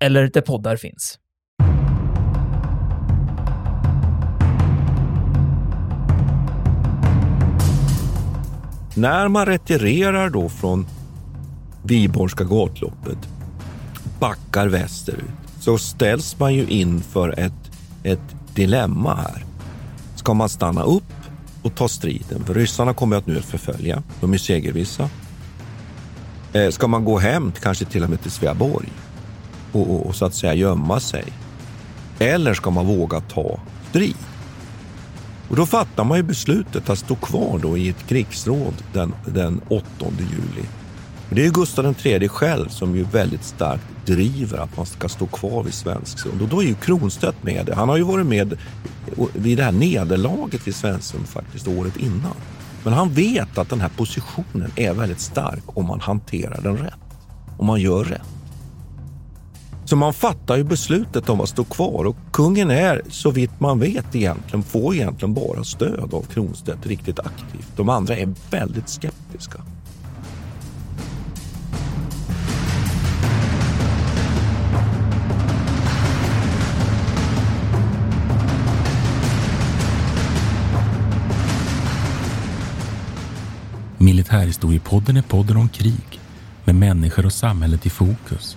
eller där poddar finns. När man retirerar då från Viborgska gatloppet, backar västerut, så ställs man ju inför ett, ett dilemma här. Ska man stanna upp och ta striden? För ryssarna kommer att nu att förfölja. De är segervissa. Eh, ska man gå hem, kanske till och med till Sveaborg och, och, och så att säga gömma sig? Eller ska man våga ta strid? Och då fattar man ju beslutet att stå kvar då i ett krigsråd den, den 8 juli. Det är ju Gustav III själv som ju väldigt starkt driver att man ska stå kvar vid Svensksund. Och då är ju Kronstedt med det. Han har ju varit med vid det här nederlaget vid Svensksund faktiskt året innan. Men han vet att den här positionen är väldigt stark om man hanterar den rätt. Om man gör rätt. Så man fattar ju beslutet om att stå kvar och kungen är så vitt man vet egentligen, får egentligen bara stöd av Kronstedt riktigt aktivt. De andra är väldigt skeptiska. Militärhistoriepodden är podden om krig med människor och samhället i fokus.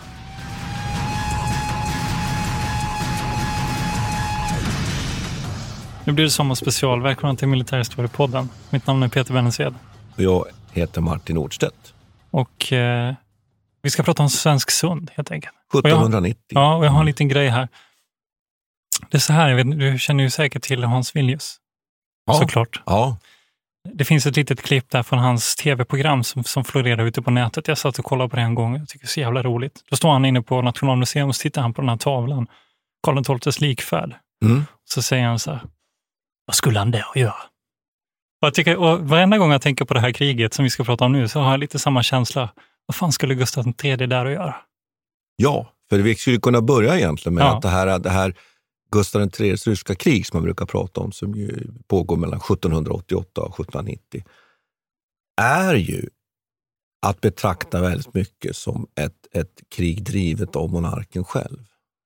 Nu blir det sommarspecial. Välkommen till Militärhistoriepodden. Mitt namn är Peter Bennesved. Och jag heter Martin Nordstedt. Och eh, vi ska prata om Svensk Sund helt enkelt. 1790. Och jag, ja, och jag har en liten grej här. Det är så här, vet, du känner ju säkert till Hans Villius. Ja. Såklart. Ja, Det finns ett litet klipp där från hans tv-program som, som florerar ute på nätet. Jag satt och kollade på det en gång. Jag tycker det är så jävla roligt. Då står han inne på Nationalmuseum och så tittar han på den här tavlan. Karl XIIs likfärd. Mm. Så säger han så här, vad skulle han där göra? Och jag tycker, och varenda gång jag tänker på det här kriget som vi ska prata om nu så har jag lite samma känsla. Vad fan skulle Gustav III där att göra? ja, för vi skulle kunna börja egentligen med Ja. att det här, det här Gustav IIIs ryska krig som man brukar prata om, som ju pågår mellan 1788 och 1790, är ju att betrakta väldigt mycket som ett, ett krig drivet av monarken själv.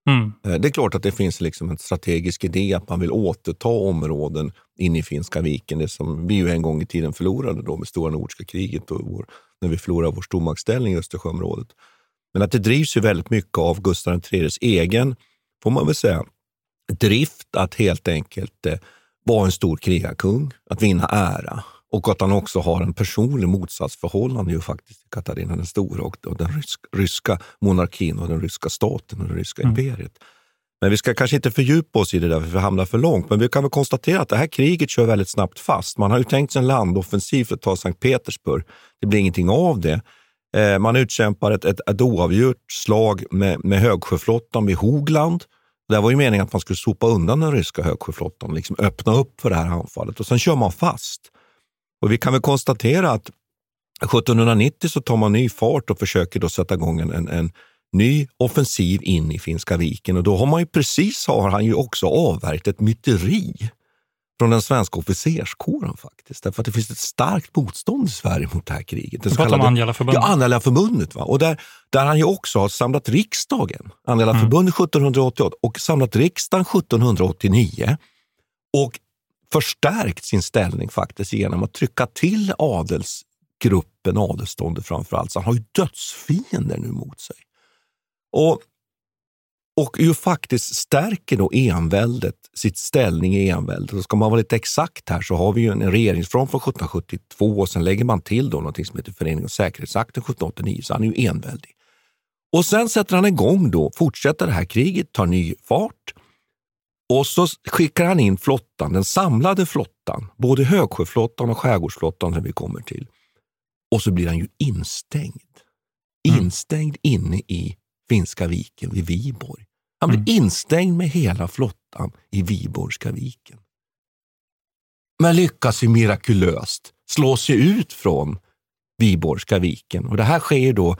Mm. Eh, det är klart att det finns liksom en strategisk idé att man vill återta områden in i Finska viken, det som vi ju en gång i tiden förlorade då med Stora Nordiska kriget och vår, när vi förlorade vår stormaktsställning i Östersjöområdet. Men att det drivs ju väldigt mycket av Gustav IIIs egen, får man väl säga, drift att helt enkelt eh, vara en stor krigarkung, att vinna ära och att han också har en personlig motsatsförhållande ju faktiskt till Katarina den stora och, och den rysk, ryska monarkin och den ryska staten och det ryska Mm. imperiet. Men vi ska kanske inte fördjupa oss i det där för vi hamnar för långt. Men vi kan väl konstatera att det här kriget kör väldigt snabbt fast. Man har ju tänkt sig en landoffensiv för att ta Sankt Petersburg. Det blir ingenting av det. Eh, Man utkämpar ett, ett, ett oavgjort slag med, med högsjöflottan vid Hogland. Det var ju meningen att man skulle sopa undan den ryska högsjöflottan liksom öppna upp för det här anfallet. Och sen kör man fast. Och vi kan väl konstatera att 1790 så tar man ny fart och försöker då sätta igång en, en, ny offensiv in i Finska viken. Och då har man ju precis, har han ju också avvärjt ett myteri från den svenska officerskåren faktiskt. Därför att det finns ett starkt motstånd i Sverige mot det här kriget. Det pratar om Angela-förbundet. Ja, Angela-förbundet. Va? Och där, där han ju också har samlat riksdagen. Angela-förbundet 1788 och samlat riksdagen 1789. Och förstärkt sin ställning faktiskt genom att trycka till adelsgruppen, adelståndet framför allt. Så han har ju dödsfiender nu mot sig. Och och ju faktiskt stärker då enväldet sitt ställning i enväldet. Och ska man vara lite exakt här så har vi ju en regeringsform från 1772 och sen lägger man till då någonting som heter Förening och säkerhetsakten 1789, så han är ju enväldig. Och sen sätter han igång då, fortsätter det här kriget, tar ny fart och så skickar han in flottan, den samlade flottan, både högsjöflottan och skärgårdsflottan som vi kommer till. Och så blir han ju instängd. Mm. Instängd inne i Finska viken vid Viborg. Han blir mm. instängd med hela flottan i Viborgska viken. Men lyckas ju mirakulöst slå sig ut från Viborgska viken. Och det här sker då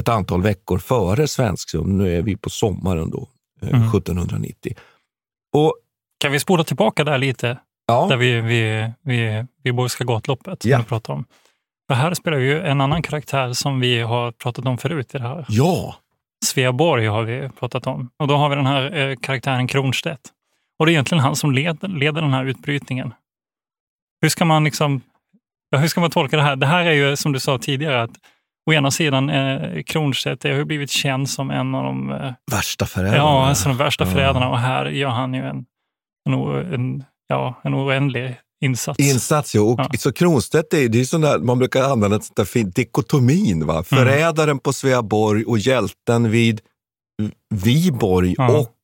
ett antal veckor före Svensksund. Nu är vi på sommaren då, eh, mm. 1790. Och, kan vi spola tillbaka där lite? Ja. Där vi, vi, vi, Viborgska gatloppet som ja. vi pratar om. För här spelar ju en annan karaktär som vi har pratat om förut i det här. Ja. Sveaborg har vi pratat om. Och då har vi den här eh, karaktären Kronstedt. Och det är egentligen han som led, leder den här utbrytningen. Hur ska man liksom, hur ska man tolka det här? Det här är ju som du sa tidigare, att å ena sidan eh, Kronstedt har ju blivit känd som en av de eh, värsta förrädarna. Ja, alltså de värsta ja. förrädarna. Och här gör han ju en, en, en, ja, en oändlig insats. Insats, ja. Och, ja. Så Kronstedt är, det är sån där, man brukar använda ett sånt där fint dikotomin. Va? Mm. Förrädaren mm. på Sveaborg och hjälten vid Viborg ja. och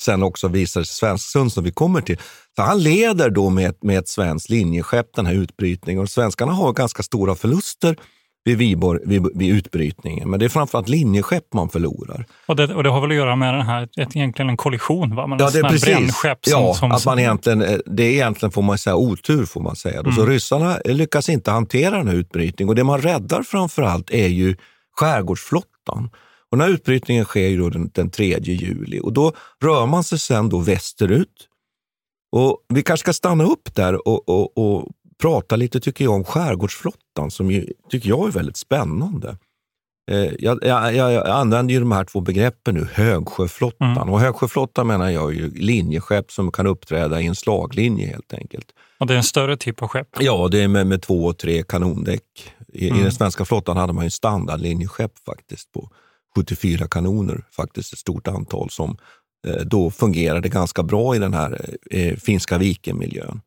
sen också visar sig Svensksund som vi kommer till. Så han leder då med, med ett svenskt linjeskepp den här utbrytningen och svenskarna har ganska stora förluster vid, Viborg, vid, vid utbrytningen. Men det är framförallt linjeskepp man förlorar. Och det, och det har väl att göra med den här, ett, egentligen en kollision? Va? Man ja, det är precis. Som, ja, som, att man egentligen, eh, det är egentligen får man säga otur. får man säga. Mm. Så ryssarna lyckas inte hantera den här utbrytningen och det man räddar framförallt är ju skärgårdsflottan. Och den här utbrytningen sker ju den, den 3 juli och då rör man sig sen då västerut. Och vi kanske ska stanna upp där och, och, och prata lite tycker jag om skärgårdsflottan som ju, tycker jag är väldigt spännande. Eh, jag, jag, jag, använder ju de här två begreppen nu, högsjöflottan. Mm. Och högsjöflottan menar jag ju linjeskepp som kan uppträda i en slaglinje helt enkelt. Och det är en större typ av skepp? Ja, det är med, med två och tre kanondäck. I, mm. I den svenska flottan hade man ju standardlinjeskepp faktiskt på 74 kanoner, faktiskt ett stort antal som eh, då fungerade ganska bra i den här eh, finska vikenmiljön.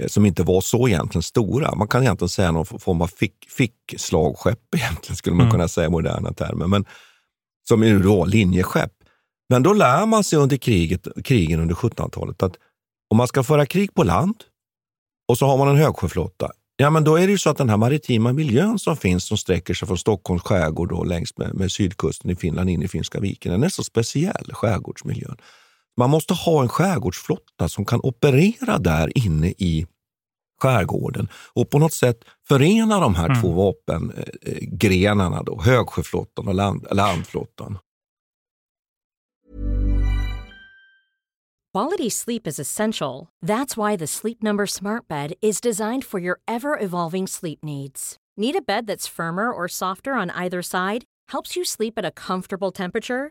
Eh, som inte var så egentligen stora. Man kan egentligen säga någon form av fick, fickslagskepp egentligen, skulle man mm. kunna säga i moderna termer. Men som ju då linjeskepp. Men då lär man sig under kriget, krigen under 1700-talet att om man ska föra krig på land och så har man en högsjöflotta, ja men då är det ju så att den här maritima miljön som finns, som sträcker sig från Stockholms skärgård och längs med, med sydkusten i Finland in i Finska viken, den är så speciell, skärgårdsmiljön. Man måste ha en skärgårdsflotta som kan operera där inne i skärgården och på något sätt förena de här mm. två vapengrenarna, då, högsjöflottan och land, landflottan. Quality sleep is essential. That's why the Sleep Number smart bed is designed for your ever-evolving sleep needs. Need a bed that's firmer or softer on either side? Helps you sleep at a comfortable temperature?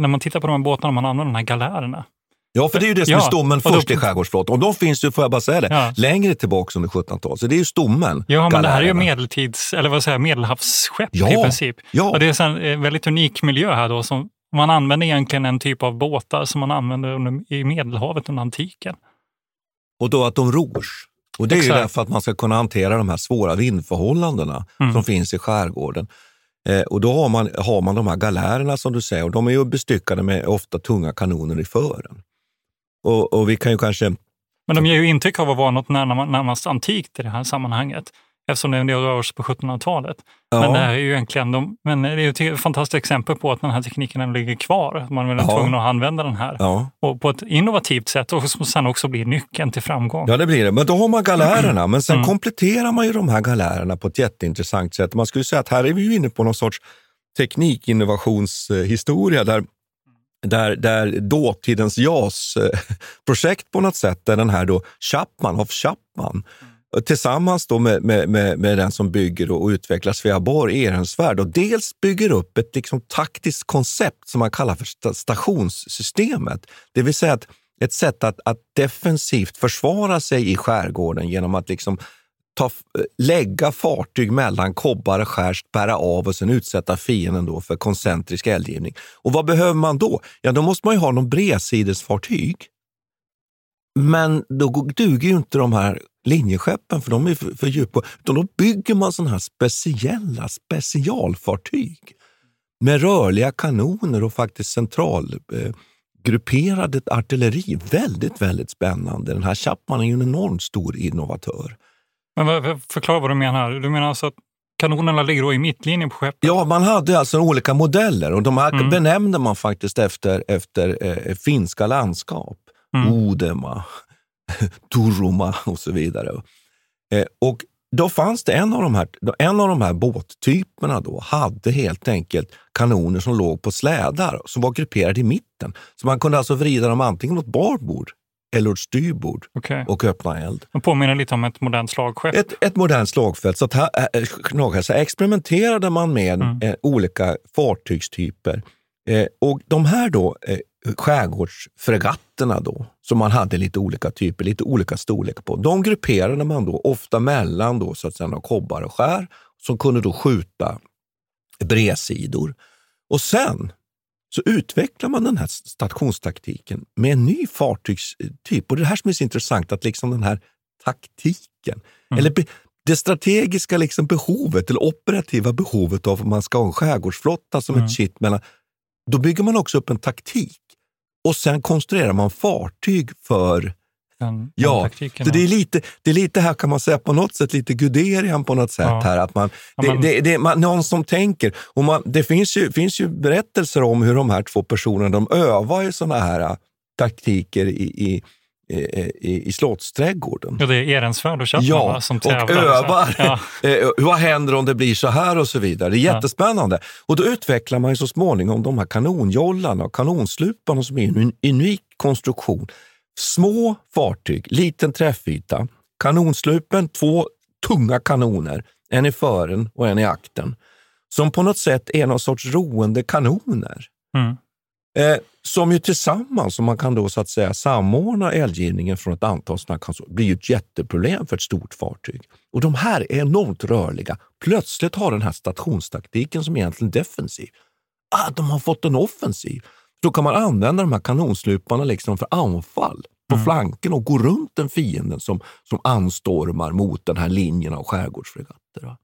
När man tittar på de här båtarna, man använder de här galärerna. Ja, för det är ju det som Ja, är stommen och då- först i skärgårdsflottan. Och de finns ju, får jag bara säga det, Ja. längre tillbaka under 1700-talet. Så det är ju stommen. Ja, men det här är ju galärerna. medeltids, eller vad säger medelhavsskepp Ja, i princip. ja. Och det är så en eh, väldigt unik miljö här då. Som, man använder egentligen en typ av båtar som man använde under, i Medelhavet under antiken. Och då att de rors. Och det är ju därför att man ska kunna hantera de här svåra vindförhållandena Mm. som finns i skärgården. Eh, och då har man, har man de här galärerna som du säger och de är ju bestyckade med ofta tunga kanoner i fören. Och, och vi kan ju kanske Men de ger ju intryck av att vara något närmast, närmast antikt i det här sammanhanget. Eftersom det är en del rör sig på 1700-talet. Ja. Men det här är ju egentligen, de, men det är ju ett fantastiskt exempel på att den här tekniken ligger kvar. Man är Ja. tvungen att använda den här. Ja. Och på ett innovativt sätt och som sen också blir nyckeln till framgång. Ja, det blir det. Men då har man galärerna. Men sen Mm. kompletterar man ju de här galärerna på ett jätteintressant sätt. Man skulle säga att här är vi ju inne på någon sorts teknikinnovationshistoria där, där, där dåtidens JAS-projekt på något sätt, där den här då Chapman, av Chapman, och tillsammans då med, med, med, med den som bygger och utvecklar Sveaborg, Ehrensvärd, och dels bygger upp ett liksom taktiskt koncept som man kallar för stationssystemet. Det vill säga att ett sätt att, att defensivt försvara sig i skärgården genom att liksom ta, lägga fartyg mellan kobbar och skär, spärra av och sen utsätta fienden då för koncentrisk eldgivning. Och vad behöver man då? Ja, då måste man ju ha någon bredsidesfartyg. Men då duger ju inte de här linjeskeppen för de är för, för djupa. Utan då bygger man sådana här speciella specialfartyg med rörliga kanoner och faktiskt centralgrupperade eh, artilleri. Väldigt, väldigt spännande. Den här Chapman är ju en enormt stor innovatör. Men förklara vad du menar. Du menar alltså att kanonerna ligger då i mittlinjen på skeppet? Ja, man hade alltså olika modeller och de här Mm. benämnde man faktiskt efter, efter eh, finska landskap. Mm. Odema, Turuma och så vidare. Eh, och då fanns det en av de här, en av de här båttyperna då hade helt enkelt kanoner som låg på slädar som var grupperade i mitten. Så man kunde alltså vrida dem antingen åt barbord eller åt styrbord Okej. och öppna eld. De påminner lite om ett modernt slagskepp. Ett, ett modernt slagfält. Så, att här, äh, knagare, så experimenterade man med Mm. eh, olika fartygstyper. Eh, och de här då, eh, skärgårdsfregatterna då, som man hade lite olika typer, lite olika storlekar på, de grupperade man då ofta mellan då, så att säga, kobbar och skär som kunde då skjuta bredsidor. Och sen så utvecklar man den här stationstaktiken med en ny fartygstyp. Och det är det här som är så intressant, att liksom den här taktiken, Mm. eller det strategiska liksom behovet, eller operativa behovet av att man ska ha en skärgårdsflotta som Mm. ett kitt mellan... Då bygger man också upp en taktik. Och sen konstruerar man fartyg för Den, den Ja, så det är, lite, det är lite här kan man säga på något sätt, lite Guderian på något sätt. Ja. här att man, Ja, det, men- det, det man, någon som tänker. Och man, det finns ju, finns ju berättelser om hur de här två personerna de övar i såna här äh, taktiker i, i, i, i, i slottsträdgården. Ja, det är Ehrensvärd och Chapman Ja, som och tävlar. övar. Ja. Eh, vad händer om det blir så här och så vidare. Det är Ja. jättespännande. Och då utvecklar man ju så småningom de här kanonjollarna och kanonsluparna som är en unik konstruktion. Små fartyg, liten träffyta. Kanonslupen, två tunga kanoner, en i fören och en i akten. Som på något sätt är någon sorts roende kanoner. Mm. Eh, som ju tillsammans, om man kan då så att säga samordna eldgivningen från ett antal sådana kanoner, blir ju ett jätteproblem för ett stort fartyg. Och de här är enormt rörliga. Plötsligt har den här stationstaktiken som är egentligen defensiv, ah, de har fått en offensiv. Då kan man använda de här kanonsluparna liksom för anfall på Mm. flanken och gå runt den fienden som, som anstormar mot den här linjen av skärgårdsfregatter.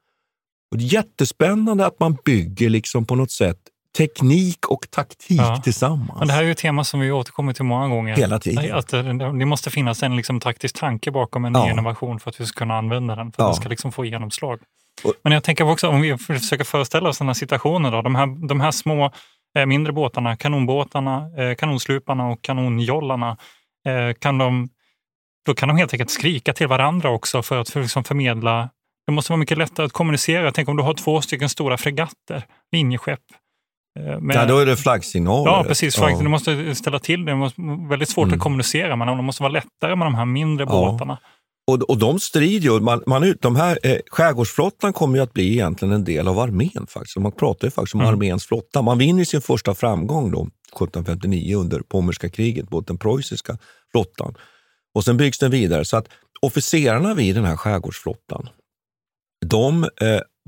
Och det är jättespännande att man bygger liksom på något sätt teknik och taktik Ja. tillsammans. Men det här är ju ett tema som vi återkommer till många gånger. Hela tiden. Att det, det måste finnas en liksom taktisk tanke bakom en Ja. ny innovation för att vi ska kunna använda den, för Ja. att den ska liksom få genomslag. Och- Men jag tänker också, om vi försöker föreställa oss den här situationen, då, de, här, de här små eh, mindre båtarna, kanonbåtarna, eh, kanonsluparna och kanonjollarna, eh, kan de, då kan de helt enkelt skrika till varandra också för att för, liksom förmedla. Det måste vara mycket lättare att kommunicera. Tänk om du har två stycken stora fregatter, linjeskepp. Eh, med- ja, då är det flaggsignaler. Ja, precis. Flagg. Ja. Du måste ställa till det. Det vara väldigt svårt Mm. att kommunicera med dem. Det måste vara lättare med de här mindre Ja. båtarna. Och, och de strider ju. Man, man, de här, eh, skärgårdsflottan kommer ju att bli egentligen en del av armén. faktiskt. Man pratar ju faktiskt om Mm. arméns flotta. Man vinner sin första framgång då, 1759 under Pommerska kriget mot den preussiska flottan. Och sen byggs den vidare. Så att officerarna vid den här skärgårdsflottan, de eh,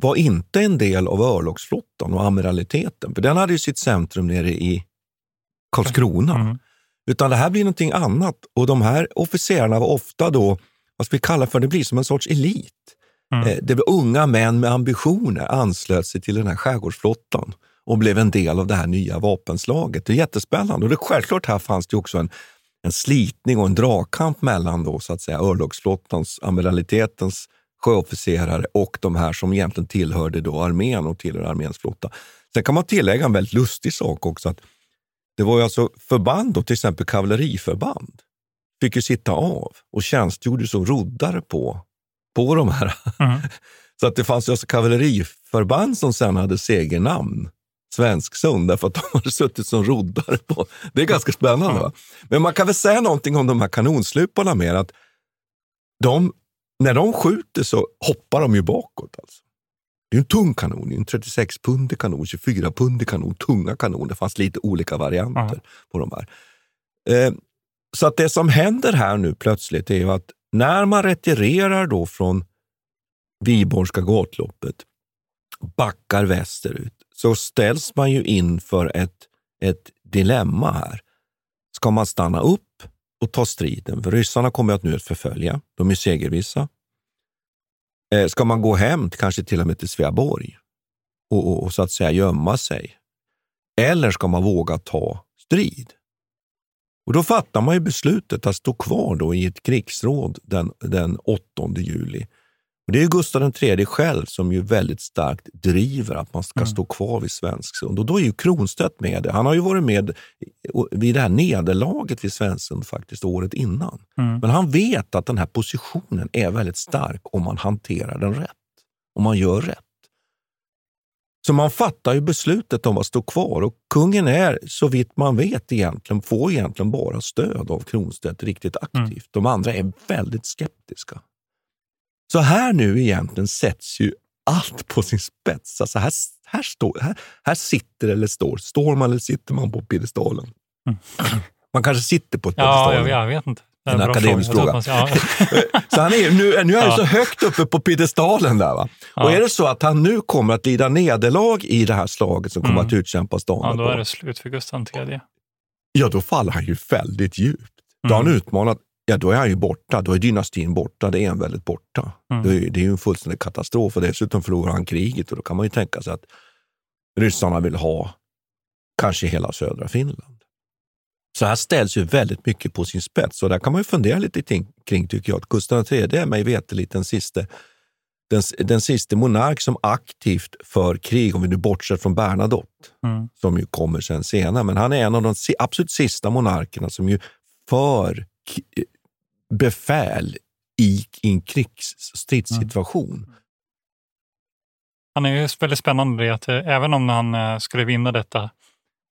var inte en del av örlogsflottan och amiraliteten. För den hade ju sitt centrum nere i Karlskrona. Mm. Utan det här blir någonting annat. Och de här officerarna var ofta då, vad ska vi kalla för, det blir som en sorts elit. Mm. Eh, Det var unga män med ambitioner anslöt sig till den här skärgårdsflottan och blev en del av det här nya vapenslaget. Det är jättespännande. Och det, självklart här fanns det också en, en slitning och en dragkamp mellan då, så att säga, örlogsflottans, amiralitetens sjöofficerare och de här som egentligen tillhörde då armén och tillhörde arméns flotta. Sen kan man tillägga en väldigt lustig sak också. att Det var ju alltså förband, då, till exempel kavalleriförband, fick ju sitta av och tjänstgjorde som roddare på, på de här. Mm. Så att det fanns ju alltså kavalleriförband som sen hade segernamn, Svensksund, därför att de hade suttit som roddare på. Det är ganska spännande. Va? Men man kan väl säga någonting om de här kanonsluparna mer, att de, när de skjuter så hoppar de ju bakåt. Alltså. Det är en tung kanon, en 36-pundig kanon, 24-pundig kanon, tunga kanoner. Det fanns lite olika varianter på de här. Eh, så att det som händer här nu plötsligt är ju att när man retirerar då från Viborgska gatloppet, backar västerut, så ställs man ju inför ett, ett dilemma här. Ska man stanna upp och ta striden? För ryssarna kommer att nu att förfölja. De är segervissa. Eh, ska man gå hem, kanske till och med till Sveaborg och, och, och så att säga gömma sig? Eller ska man våga ta strid? Och då fattar man ju beslutet att stå kvar då i ett krigsråd den, den 8 juli. Och det är Gustav III själv som ju väldigt starkt driver att man ska stå kvar vid Svensksund. Och då är ju Kronstedt med det. Han har ju varit med vid det här nederlaget vid Svensksund faktiskt året innan. Mm. Men han vet att den här positionen är väldigt stark om man hanterar den rätt. Om man gör rätt. Så man fattar ju beslutet om att stå kvar och kungen är, så vitt man vet, egentligen, får egentligen bara stöd av Kronstedt riktigt aktivt. De andra är väldigt skeptiska. Så här nu egentligen sätts ju allt på sin spets. Alltså här, här, står, här, här sitter eller står, står man eller sitter man på piedestalen? Man kanske sitter på ett Mm. Ja, jag, vet inte. Det är En bra akademisk fråga. Ja. Så han är, nu, nu är han Ja. så högt uppe på piedestalen där. Va? Och Ja. är det så att han nu kommer att lida nederlag i det här slaget som kommer Mm. att utkämpas dagen ja, då är det slut för Gustav III. ja då faller han ju väldigt djupt. Då har han Mm. utmanat, ja då är han ju borta, då är dynastin borta, det är en väldigt borta. Mm. Det, är, det är ju en fullständig katastrof och dessutom förlorar han kriget och då kan man ju tänka sig att ryssarna vill ha kanske hela södra Finland. Så här ställs ju väldigt mycket på sin spets och där kan man ju fundera lite kring, tycker jag. Att Gustav III är mig veterligt den sista, den, den sista monark som aktivt för krig, om vi nu bortser från Bernadotte, Mm. som ju kommer sen senare. Men han är en av de absolut sista monarkerna som ju för befäl i, i en krigsstridssituation. Han är ju väldigt spännande i att eh, även om han eh, skulle vinna detta,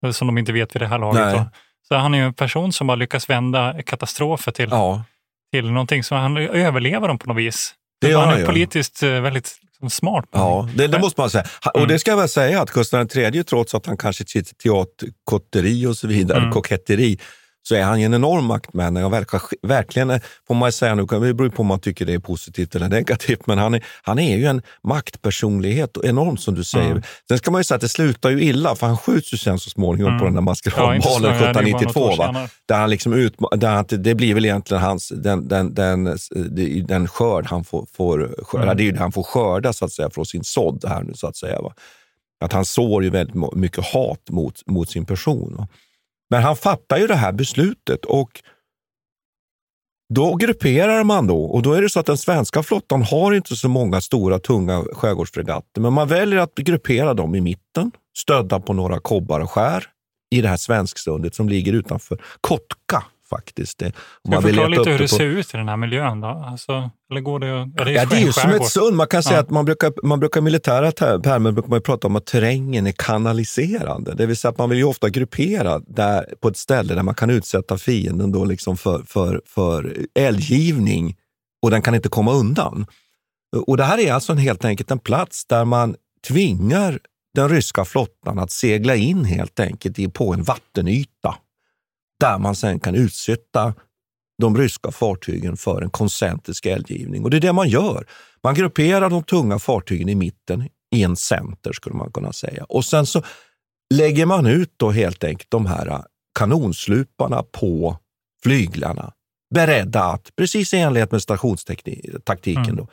eh, som de inte vet vid det här laget, då, så är han ju en person som har lyckats vända katastrofer till, Ja, till någonting. Så han överlever dem på något vis. Det han är politiskt väldigt liksom, smart. Ja, det, det måste man säga. Och Mm. det ska jag väl säga att Gustav III, trots att han kanske sitter teaterkotteri och så vidare, Mm. koketteri, så är han ju en enorm maktmänniska. Verk- Verkligen, eh, får man säga nu, det beror på om man tycker det är positivt eller negativt, men han är, han är ju en maktpersonlighet, och enormt som du säger. Mm. Sen ska man ju säga att det slutar ju illa, för han skjuts ju sen så småningom Mm. på den där maskeradbalen ja, det är bara något 1792. år Va? senare. Där han liksom utma- där han, det blir väl egentligen hans, den, den, den, den, skörd han får, får skörda. Mm. Det är ju det han får skörda så att säga från sin sådd här nu så att säga. Va? Att han sår ju väldigt mycket hat mot, mot sin person. Men han fattar ju det här beslutet och då grupperar man då. Och då är det så att den svenska flottan har inte så många stora tunga skärgårdsfregatter, men man väljer att gruppera dem i mitten, stödda på några kobbar och skär i det här svensksundet som ligger utanför Kotka faktiskt. Det, om man vill lite hur det på... ser ut i den här miljön då? Alltså, eller går det, är det, ja, det är ju som ett sund. Man kan säga att man brukar, man brukar militära termer brukar man prata om att terrängen är kanaliserande. Det vill säga att man vill ju ofta gruppera där, på ett ställe där man kan utsätta fienden då liksom för, för, för eldgivning och den kan inte komma undan. Och Det här är alltså en, helt enkelt en plats där man tvingar den ryska flottan att segla in helt enkelt på en vattenyta där man sen kan utsätta de ryska fartygen för en koncentrisk eldgivning. Och det är det man gör. Man grupperar de tunga fartygen i mitten i en center skulle man kunna säga. Och sen så lägger man ut då helt enkelt de här kanonsluparna på flyglarna, beredda att, precis i enlighet med stationstaktiken, mm. då,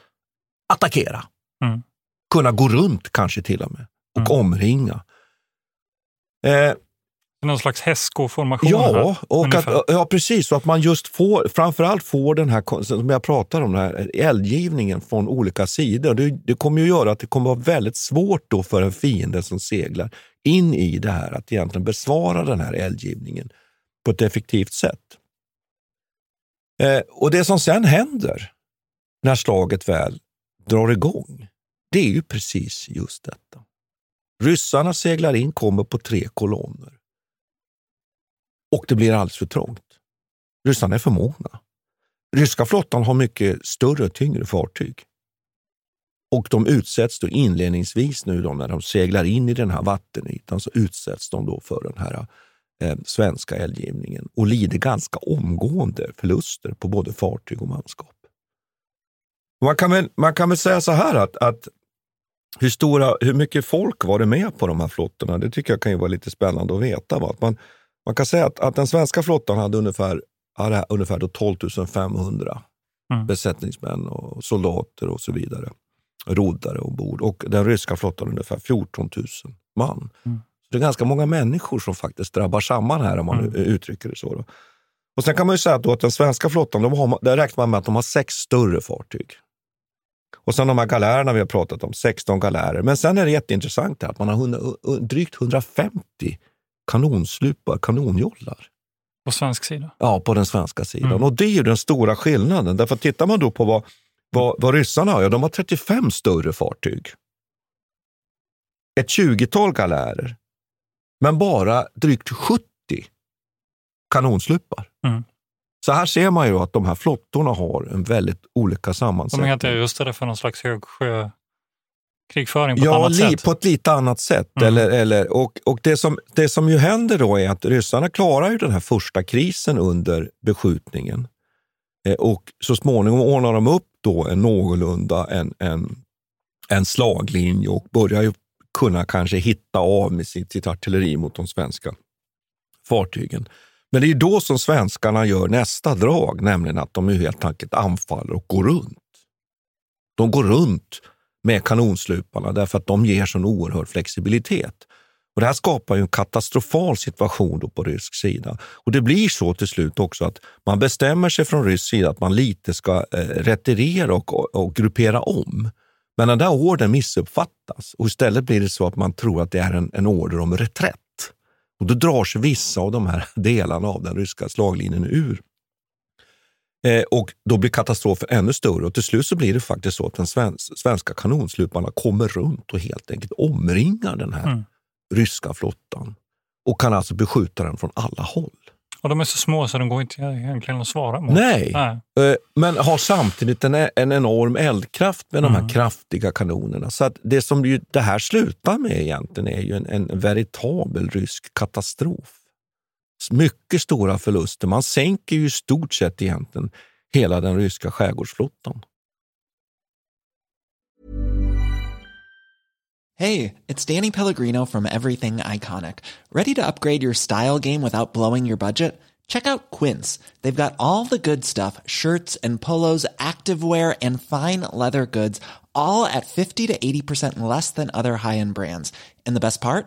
attackera. Mm. Kunna gå runt kanske till och med och mm. omringa. Eh, någon slags hästskoformation? Ja, och att, ja, precis. Och att man just får, framförallt får den här, som jag pratar om, den här eldgivningen från olika sidor. Det, det kommer ju göra att det kommer vara väldigt svårt då för en fiende som seglar in i det här att egentligen besvara den här eldgivningen på ett effektivt sätt. Eh, och det som sen händer när slaget väl drar igång, det är ju precis just detta. Ryssarna seglar in, kommer på tre kolonner. Och det blir alldeles för trångt. Ryssarna är för många. Ryska flottan har mycket större och tyngre fartyg. Och de utsätts då inledningsvis nu då när de seglar in i den här vattenytan så utsätts de då för den här eh, svenska eldgivningen och lider ganska omgående förluster på både fartyg och manskap. Man kan väl, man kan väl säga så här att, att hur, stora, hur mycket folk var det med på de här flottorna? Det tycker jag kan ju vara lite spännande att veta. Va? Att man, man kan säga att, att den svenska flottan hade ungefär, hade ungefär 12 500 mm. besättningsmän och soldater och så vidare. Roddare ombord. Och den ryska flottan ungefär 14 000 man. Mm. Så det är ganska många människor som faktiskt drabbar samman här om man mm. uttrycker det så. Då. Och Sen kan man ju säga att, att den svenska flottan, de har, där räknar man med att de har sex större fartyg. Och sen de här galärerna vi har pratat om, 16 galärer. Men sen är det jätteintressant att man har 100, drygt 150 kanonslupar, kanonjollar. På svensk sida? Ja, på den svenska sidan. Mm. Och det är ju den stora skillnaden. Därför tittar man då på vad, vad, vad ryssarna har, ja, de har 35 större fartyg. Ett 20-tal galärer, men bara drygt 70 kanonslupar. Mm. Så här ser man ju att de här flottorna har en väldigt olika sammansättning. De är inte just det för någon slags högsjö krigföring på ja, ett annat li, sätt? på ett lite annat sätt. Mm. Eller, eller, och och det, som, det som ju händer då är att ryssarna klarar ju den här första krisen under beskjutningen. Eh, och så småningom ordnar de upp då en någorlunda en, en, en slaglinje och börjar ju kunna kanske hitta av med sitt, sitt artilleri mot de svenska fartygen. Men det är då som svenskarna gör nästa drag, nämligen att de helt enkelt anfaller och går runt. De går runt med kanonsluparna därför att de ger sån oerhörd flexibilitet. Och det här skapar ju en katastrofal situation då på rysk sida. Och det blir så till slut också att man bestämmer sig från rysk sida att man lite ska eh, retirera och, och, och, gruppera om. Men den där ordern missuppfattas och istället blir det så att man tror att det är en, en order om reträtt. Och då drar sig vissa av de här delarna av den ryska slaglinjen ur. Eh, och då blir katastrofen ännu större och till slut så blir det faktiskt så att den svenska, svenska kanonsluparna kommer runt och helt enkelt omringar den här mm. ryska flottan och kan alltså beskjuta den från alla håll. Och de är så små så de går inte egentligen att svara mot. Nej, Nej. Eh, men har samtidigt en, en enorm eldkraft med mm. de här mm. kraftiga kanonerna. Så att det som ju det här slutar med egentligen är ju en, en veritabel rysk katastrof mycket stora förluster. Man sänker ju i stort sett egentligen hela den ryska skärgårdsflottan. Hej, det är Danny Pellegrino från Everything Iconic. Ready to upgrade your style game without blowing your budget? Check out Quince. They've got all the good stuff, shirts and polos, activewear and fine leather goods all at 50 to 80% less than other high-end brands. And the best part?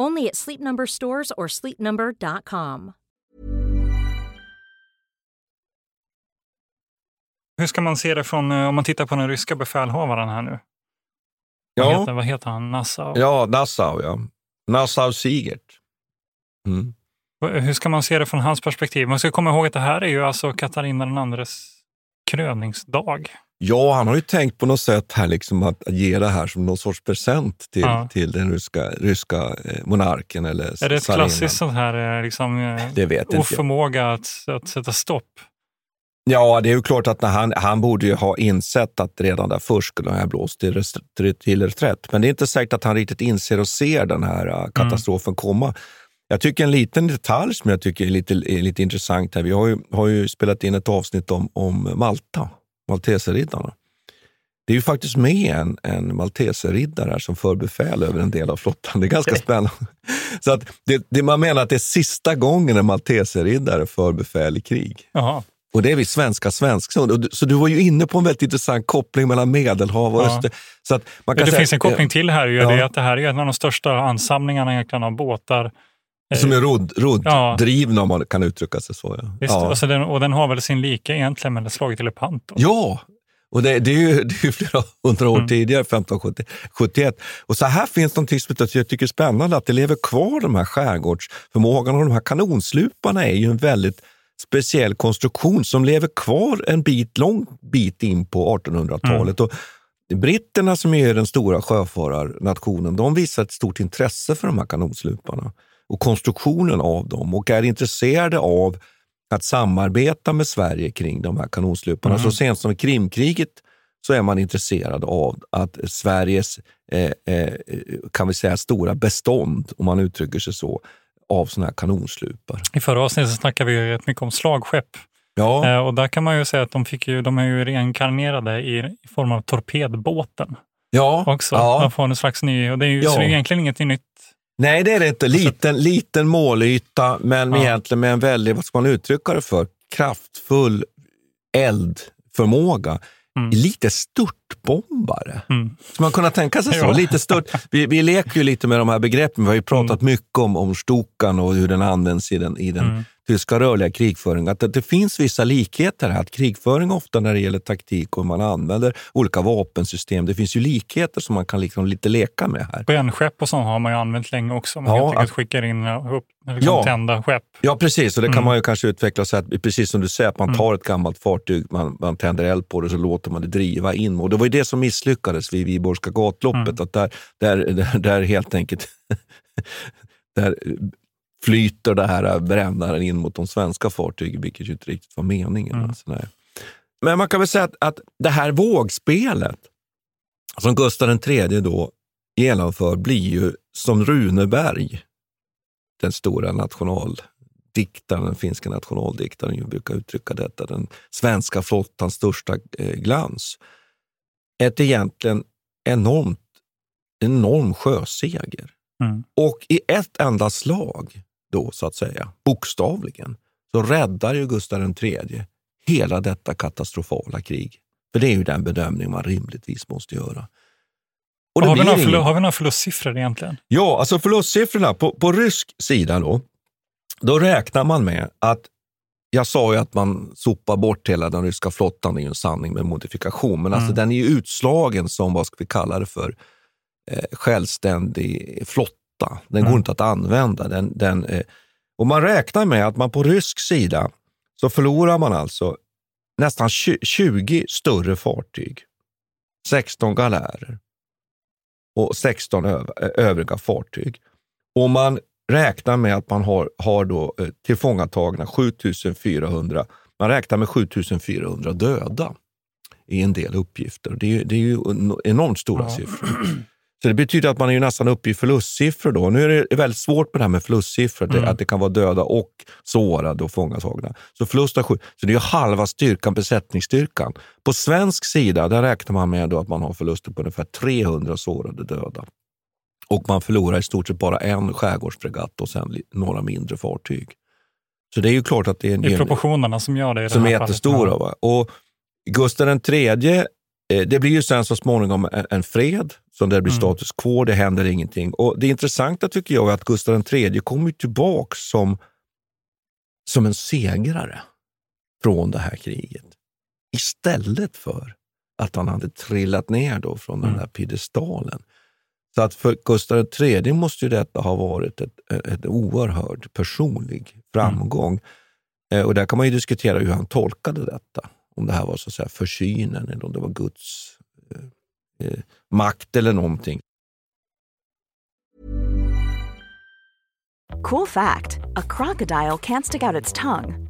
Only at Sleep Number stores or sleepnumber.com. Hur ska man se det från, eh, om man tittar på den ryska befälhavaren här nu? Ja. Vad, heter, vad heter han? Nassau? Ja, Nassau, ja. Nassau Sigert. Mm. Hur ska man se det från hans perspektiv? Man ska komma ihåg att det här är ju alltså Katarina den andres kröningsdag. Ja, han har ju tänkt på något sätt här liksom att ge det här som någon sorts present till, Ja. till den ryska, ryska eh, monarken. Eller Är det ett klassiskt sånt här eh, liksom, eh, Det vet inte oförmåga att, att sätta stopp? Ja, det är ju klart att när han, han borde ju ha insett att redan där först skulle han ha blåst till, till, reträtt. Men det är inte säkert att han riktigt inser och ser den här äh, katastrofen komma. Jag tycker en liten detalj som jag tycker är lite, är lite intressant här. Vi har ju, har ju spelat in ett avsnitt om, om Malta, Malteserriddarna. Det är ju faktiskt med en, en malteserriddare som för befäl över en del av flottan. Det är ganska spännande. Så att det, det, man menar att det är sista gången en malteserriddare för befäl i krig. Jaha. Och det är vi svenska Svensksund. Så du var ju inne på en väldigt intressant koppling mellan Medelhav och Ja. Öster. Så att man kan det säga, finns en koppling till här. Ju, Ja. det är att det här är en av de största ansamlingarna egentligen av båtar. Eh, Som är rodd, Ja. rodddrivna om man kan uttrycka sig så. Ja, Visst, ja. alltså den, och den har väl sin like egentligen med slaget i Lepanto. ja. och det, det, är ju, det är ju flera hundra år Mm. tidigare, 1571. Och så här finns någonting som jag tycker är spännande, att det lever kvar de här skärgårdsförmågan och de här kanonsluparna är ju en väldigt speciell konstruktion som lever kvar en bit, lång bit in på 1800-talet. Och Britterna som är den stora sjöfararnationen, de visar ett stort intresse för de här kanonsluparna och konstruktionen av dem och är intresserade av att samarbeta med Sverige kring de här kanonsluparna. Mm. Så sent som i Krimkriget så är man intresserad av att Sveriges, eh, eh, kan vi säga, stora bestånd, om man uttrycker sig så, av såna här kanonslupar. I förra avsnittet snackade vi rätt mycket om slagskepp. Ja, Eh, och där kan man ju säga att de, fick ju, de är ju reinkarnerade i, i form av torpedbåten ja, också. ja. Man får en slags ny, och det är ju Ja. egentligen inget nytt. Nej, det är det inte. Liten, liten målyta, men Ja. egentligen med en väldigt, vad ska man uttrycka det för, kraftfull eldförmåga. Mm. Lite störtbombare. Mm. Ska man kunna tänka sig så? Ja. Lite stört. Vi, vi leker ju lite med de här begreppen. Vi har ju pratat mycket om, om Stukan och hur den används i den, i den Mm. tyska rörliga krigföringen. Att det, det finns vissa likheter här. Att krigföring ofta när det gäller taktik och man använder olika vapensystem, det finns ju likheter som man kan liksom lite leka med här. Brännskepp och sånt har man ju använt länge också. Man Ja, helt enkelt att- skickar in upp, liksom Ja. tända skepp. Ja, precis. Och det kan Mm. man ju kanske utveckla så att, precis som du säger, att man Mm. tar ett gammalt fartyg, man, man tänder eld på det och så låter man det driva in. Och det var ju det som misslyckades vid Viborgska gatloppet. Mm. Att där, där, där, där helt enkelt där flyter det här brännaren in mot de svenska fartygen, vilket ju inte riktigt var meningen. Mm. Alltså. Men man kan väl säga att, att det här vågspelet som Gustav III då genomför blir ju som Runeberg, den stora nationaldiktaren, den finska nationaldiktaren brukar uttrycka detta, den svenska flottans största eh, glans. Ett egentligen enormt, enorm sjöseger. Mm. Och i ett enda slag, då så att säga, bokstavligen, så räddar ju Gustav III hela detta katastrofala krig. För det är ju den bedömning man rimligtvis måste göra. Och har, vi några ingen... har vi några förlustsiffror egentligen? Ja, alltså förlustsiffrorna på, på rysk sida då, då räknar man med att jag sa ju att man sopar bort hela den ryska flottan, det är ju en sanning med modifikation, men alltså mm. alltså den är ju utslagen som, vad ska vi kalla det för, eh, självständig flotta. Den mm. går inte att använda. Den, den, eh, och man räknar med att man på rysk sida så förlorar man alltså nästan 20 större fartyg, 16 galärer och 16 övriga fartyg. Och man räknar med att man har, har då eh, tillfångatagna 7400, man räknar med 7400 döda i en del uppgifter. Det är, det är ju enormt stora ja. siffror. Så det betyder att man är ju nästan uppe i förlustsiffror då. Nu är det väldigt svårt med det här med förlustsiffror, mm. att det kan vara döda och sårade och fångatagna. Så förlust av sju, så det är halva styrkan, besättningsstyrkan. På svensk sida där räknar man med att man har förluster på ungefär 300 sårade döda. Och man förlorar i stort sett bara en skärgårdsfregatt och sen några mindre fartyg. Så det är ju klart att det är en... Det är proportionerna som gör det i Som det är jättestora. Va? Och Gustav III, eh, det blir ju sen så småningom en, en fred, som där blir mm. status quo, det händer ingenting. Och Det intressanta tycker jag är att Gustav III kommer tillbaka som, som en segrare från det här kriget. Istället för att han hade trillat ner då från mm. den där piedestalen. Så att för Gustav III måste ju detta ha varit ett, ett oerhört personlig framgång. Mm. och där kan man ju diskutera hur han tolkade detta. Om det här var så att säga försynen eller om det var Guds eh, eh, makt eller någonting. Cool fact a crocodile can't stick out its tongue.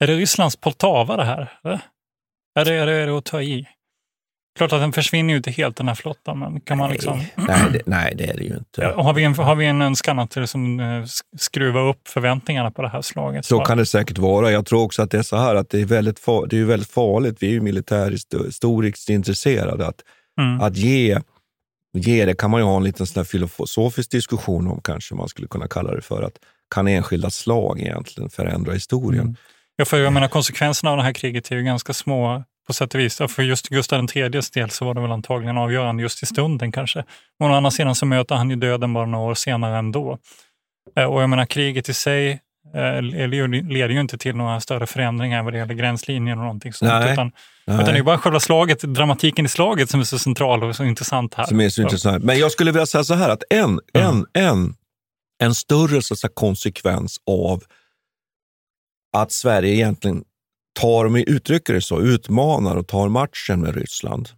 Är det Rysslands Poltava det här? Är det, är det, är det att ta i? Klart att den försvinner ju inte helt den här flottan, men kan man liksom... Nej, det, nej, det är det ju inte. har, vi en, har vi en önskan att liksom, skruva upp förväntningarna på det här slaget? Så kan det säkert vara. Jag tror också att det är så här att det är väldigt, far, det är väldigt farligt. Vi är ju militärhistoriskt intresserade. Att, mm. att ge, ge det kan man ju ha en liten sån filosofisk diskussion om, kanske man skulle kunna kalla det för. att Kan enskilda slag egentligen förändra historien? Mm. Ja, för jag menar konsekvenserna av det här kriget är ju ganska små på sätt och vis. För just Gustav IIIs del så var det väl antagligen avgörande just i stunden kanske. Men å andra sidan så möter han ju döden bara några år senare ändå. Eh, och jag menar kriget i sig eh, leder ju inte till några större förändringar vad det gäller gränslinjen och någonting sånt. Nej, utan, nej. utan det är bara själva slaget, dramatiken i slaget som är så central och så intressant här. Som är så intressant. Men jag skulle vilja säga så här att en, mm. en, en, en större så konsekvens av att Sverige egentligen tar, om vi uttrycker det så, utmanar och tar matchen med Ryssland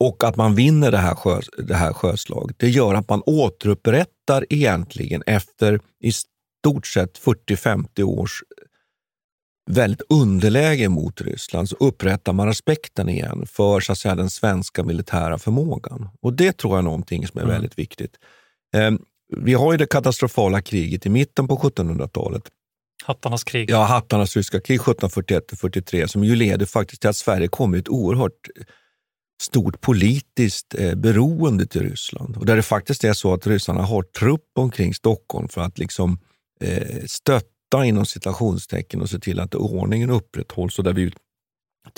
och att man vinner det här, sjö, det här sjöslaget, det gör att man återupprättar egentligen efter i stort sett 40-50 års väldigt underläge mot Ryssland, så upprättar man respekten igen för så att säga, den svenska militära förmågan. Och det tror jag är någonting som är mm. väldigt viktigt. Eh, vi har ju det katastrofala kriget i mitten på 1700-talet Hattarnas krig. Ja, hattarnas ryska krig 1741-43 som ju leder faktiskt till att Sverige kommer i ett oerhört stort politiskt eh, beroende till Ryssland. Och där det faktiskt är så att ryssarna har trupp omkring Stockholm för att liksom eh, stötta inom citationstecken och se till att ordningen upprätthålls och där vi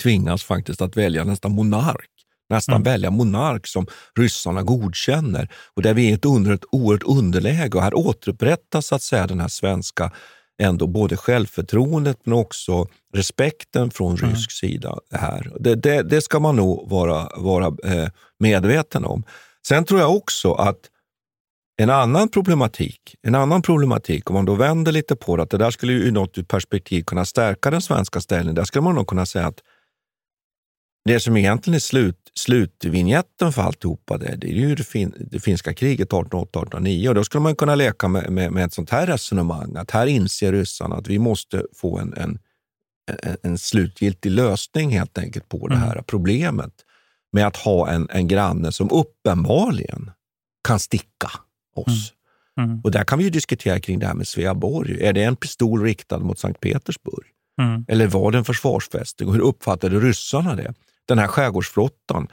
tvingas faktiskt att välja nästan monark nästan mm. välja monark som ryssarna godkänner och där vi är ett, under, ett oerhört underläge. Och här återupprättas så att säga den här svenska ändå både självförtroendet men också respekten från mm. rysk sida. här. Det, det, det, ska man nog vara, vara eh, medveten om. Sen tror jag också att en annan problematik, en annan problematik, om man då vänder lite på det, att det där skulle ju i något perspektiv kunna stärka den svenska ställningen. Där skulle man nog kunna säga att det som egentligen är slut, slutvinjetten för alltihopa det, det är ju det, fin, det finska kriget 1808-1809 och då skulle man kunna leka med, med, med, ett sånt här resonemang att här inser ryssarna att vi måste få en, en, en, en slutgiltig lösning helt enkelt på det mm. här problemet med att ha en, en granne som uppenbarligen kan sticka oss. Mm. Mm. Och där kan vi ju diskutera kring det här med Sveaborg. Är det en pistol riktad mot Sankt Petersburg? Mm. Eller var det en försvarsfästning? Och hur uppfattade ryssarna det? Den här skärgårdsflottan,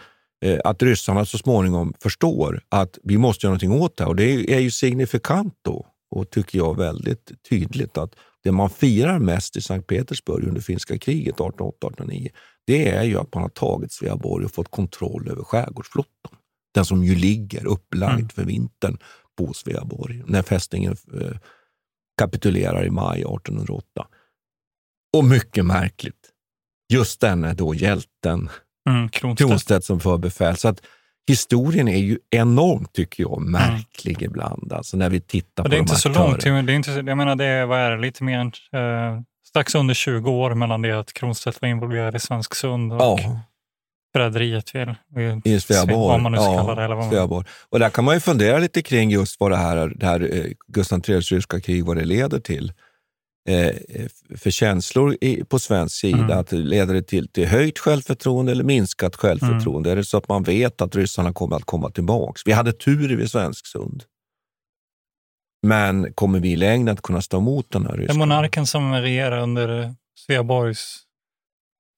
eh, att ryssarna så småningom förstår att vi måste göra någonting åt det. Och det är ju signifikant då och tycker jag väldigt tydligt att det man firar mest i Sankt Petersburg under finska kriget 1808-1809, det är ju att man har tagit Sveaborg och fått kontroll över skärgårdsflottan. Den som ju ligger upplagd mm. för vintern på Sveaborg när fästningen eh, kapitulerar i maj 1808. Och mycket märkligt, just denne då hjälten Mm, Kronstedt. Kronstedt som för befäl. Så att historien är ju enormt, tycker jag, märklig mm. ibland. Alltså när vi tittar på det är de inte så långt. Det är inte, jag menar, det är, vad är det, lite mer än eh, strax under 20 år mellan det att Kronstedt var involverad i Svensk Sund och ja. förräderiet vid, i Sveaborg. Vad man nu ska ja, kalla det. Eller vad man... Och där kan man ju fundera lite kring just vad det här, det här eh, Gustav IIIs ryska krig, vad det leder till för känslor på svensk sida? Mm. Att leder det till, till höjt självförtroende eller minskat självförtroende? Mm. Är det så att man vet att ryssarna kommer att komma tillbaka? Vi hade tur vid Svensksund. Men kommer vi i längden att kunna stå emot den här ryska? Det är monarken som regerar under Sveaborgs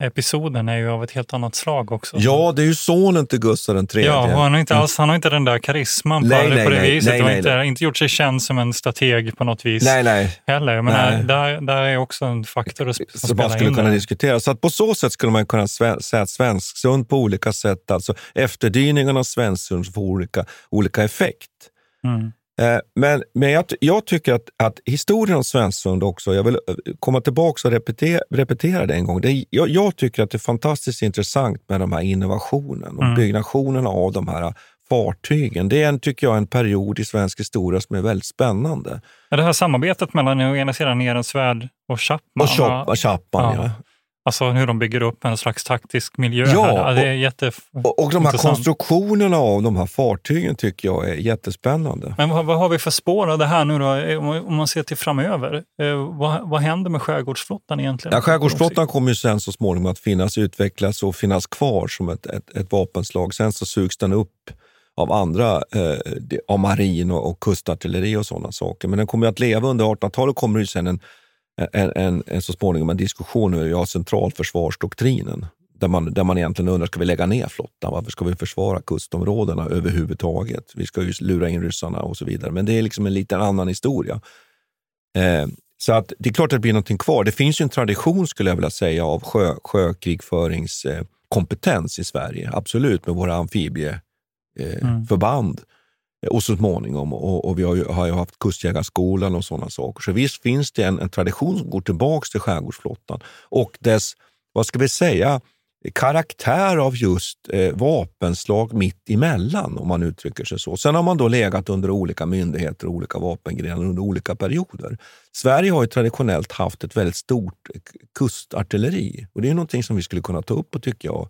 episoden är ju av ett helt annat slag också. Ja, det är ju sonen till Gustav III. Ja, och han har inte, alls, han har inte den där karisman på, nej, på det nej, viset. Nej, nej, inte, inte gjort sig känd som en strateg på något vis nej, nej. heller. Men nej. Där, där är också en faktor som som man skulle kunna diskutera. Så att på så sätt skulle man kunna säga att Svensksund på olika sätt, alltså efterdyningarna av Svensksund får olika, olika effekt. Mm. Eh, men, men jag, jag, tycker att, att historien om Svensson också, jag vill eh, komma tillbaka och repetera, repetera det en gång. Det, jag, jag, tycker att det är fantastiskt intressant med de här innovationen och mm. byggnationen av de här fartygen. Det är, en, tycker jag, en period i svensk historia som är väldigt spännande. Ja, det här samarbetet mellan å ena sidan Ehrensvärd och Chapman. Och Chapman, ja. ja. Alltså hur de bygger upp en slags taktisk miljö. Ja, här. det är jätte och, och de här konstruktionerna av de här fartygen tycker jag är jättespännande. Men vad, vad har vi för spår av det här nu då, om man ser till framöver? Eh, vad, vad händer med skärgårdsflottan egentligen? Ja, skärgårdsflottan kommer ju sen så småningom att finnas, utvecklas och finnas kvar som ett, ett, ett vapenslag. Sen så sugs den upp av andra, eh, av marin och, och kustartilleri och sådana saker. Men den kommer att leva under 1800-talet kommer det sen en en, en, en så småningom en diskussion om ja, centralförsvarsdoktrinen. Där man, där man egentligen undrar, ska vi lägga ner flottan? Varför ska vi försvara kustområdena överhuvudtaget? Vi ska ju lura in ryssarna och så vidare. Men det är liksom en liten annan historia. Eh, så att det är klart att det blir någonting kvar. Det finns ju en tradition, skulle jag vilja säga, av sjö, sjökrigföringskompetens i Sverige. Absolut, med våra amfibieförband. Eh, mm Eh, och så småningom. Och, och vi har ju, har ju haft Kustjägarskolan och sådana saker. Så visst finns det en, en tradition som går tillbaka till skärgårdsflottan och dess, vad ska vi säga, karaktär av just eh, vapenslag mitt emellan, om man uttrycker sig så. Sen har man då legat under olika myndigheter och olika vapengrenar under olika perioder. Sverige har ju traditionellt haft ett väldigt stort eh, kustartilleri och det är någonting som vi skulle kunna ta upp och tycker jag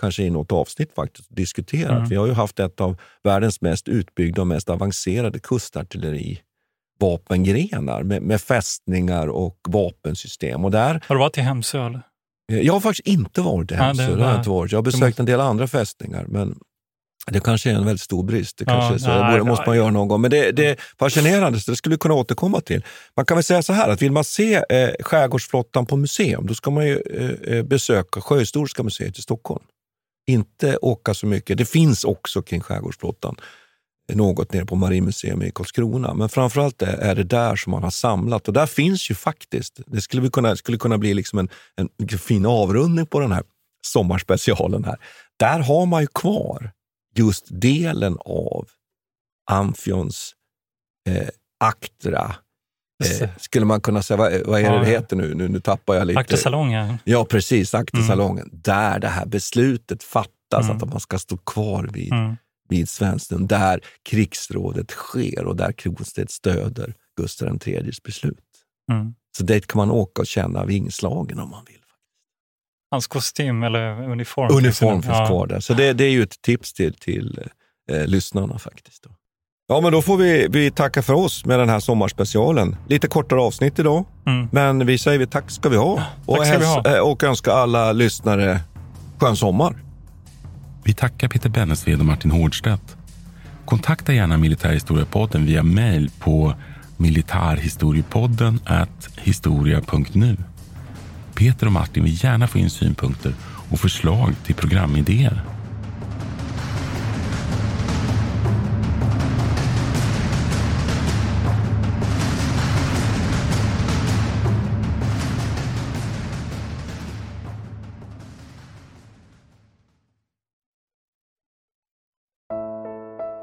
kanske i något avsnitt faktiskt diskuterat. Mm. Vi har ju haft ett av världens mest utbyggda och mest avancerade kustartilleri vapengrenar med, med fästningar och vapensystem. Och där, har du varit i Hemsö? Eller? Eh, jag har faktiskt inte varit i Hemsö. Ja, det, det har jag, inte varit. jag har besökt en del andra fästningar, men det kanske är en väldigt stor brist. Det kanske ja, så. Nej, det måste man göra någon gång. Men det, det är fascinerande, så det skulle kunna återkomma till. Man kan väl säga så här, att vill man se eh, skärgårdsflottan på museum, då ska man ju eh, eh besöka Sjöhistoriska museet i Stockholm inte åka så mycket. Det finns också kring skärgårdsflottan eh, något nere på Marinmuseum i Karlskrona. Men framförallt är det där som man har samlat och där finns ju faktiskt, det skulle, kunna, skulle kunna bli liksom en, en fin avrundning på den här sommarspecialen här. Där har man ju kvar just delen av Amfions eh, Aktra, Eh, skulle man kunna säga, vad, vad är det det heter nu? nu? Nu tappar jag lite. Aktesalongen. Ja, precis. Aktesalongen. Mm. Där det här beslutet fattas mm. att man ska stå kvar vid, mm. vid Svenskstund. Där krigsrådet sker och där Kronstedt stöder Gustav IIIs beslut. Mm. Så dit kan man åka och känna vingslagen om man vill. Hans kostym eller uniform? Uniform finns ja. kvar där. Så det, det, är ju ett tips till, till eh, lyssnarna faktiskt. Då. Ja, men då får vi, vi tacka för oss med den här sommarspecialen. Lite kortare avsnitt idag, mm. men vi säger tack ska vi ha. Och, tack ska vi ha. Och önska alla lyssnare skön sommar. Vi tackar Peter Bennesved och Martin Hårdstedt. Kontakta gärna Militärhistoriepodden via mail på militarhistoriepodden historia.nu. Peter och Martin vill gärna få in synpunkter och förslag till programidéer.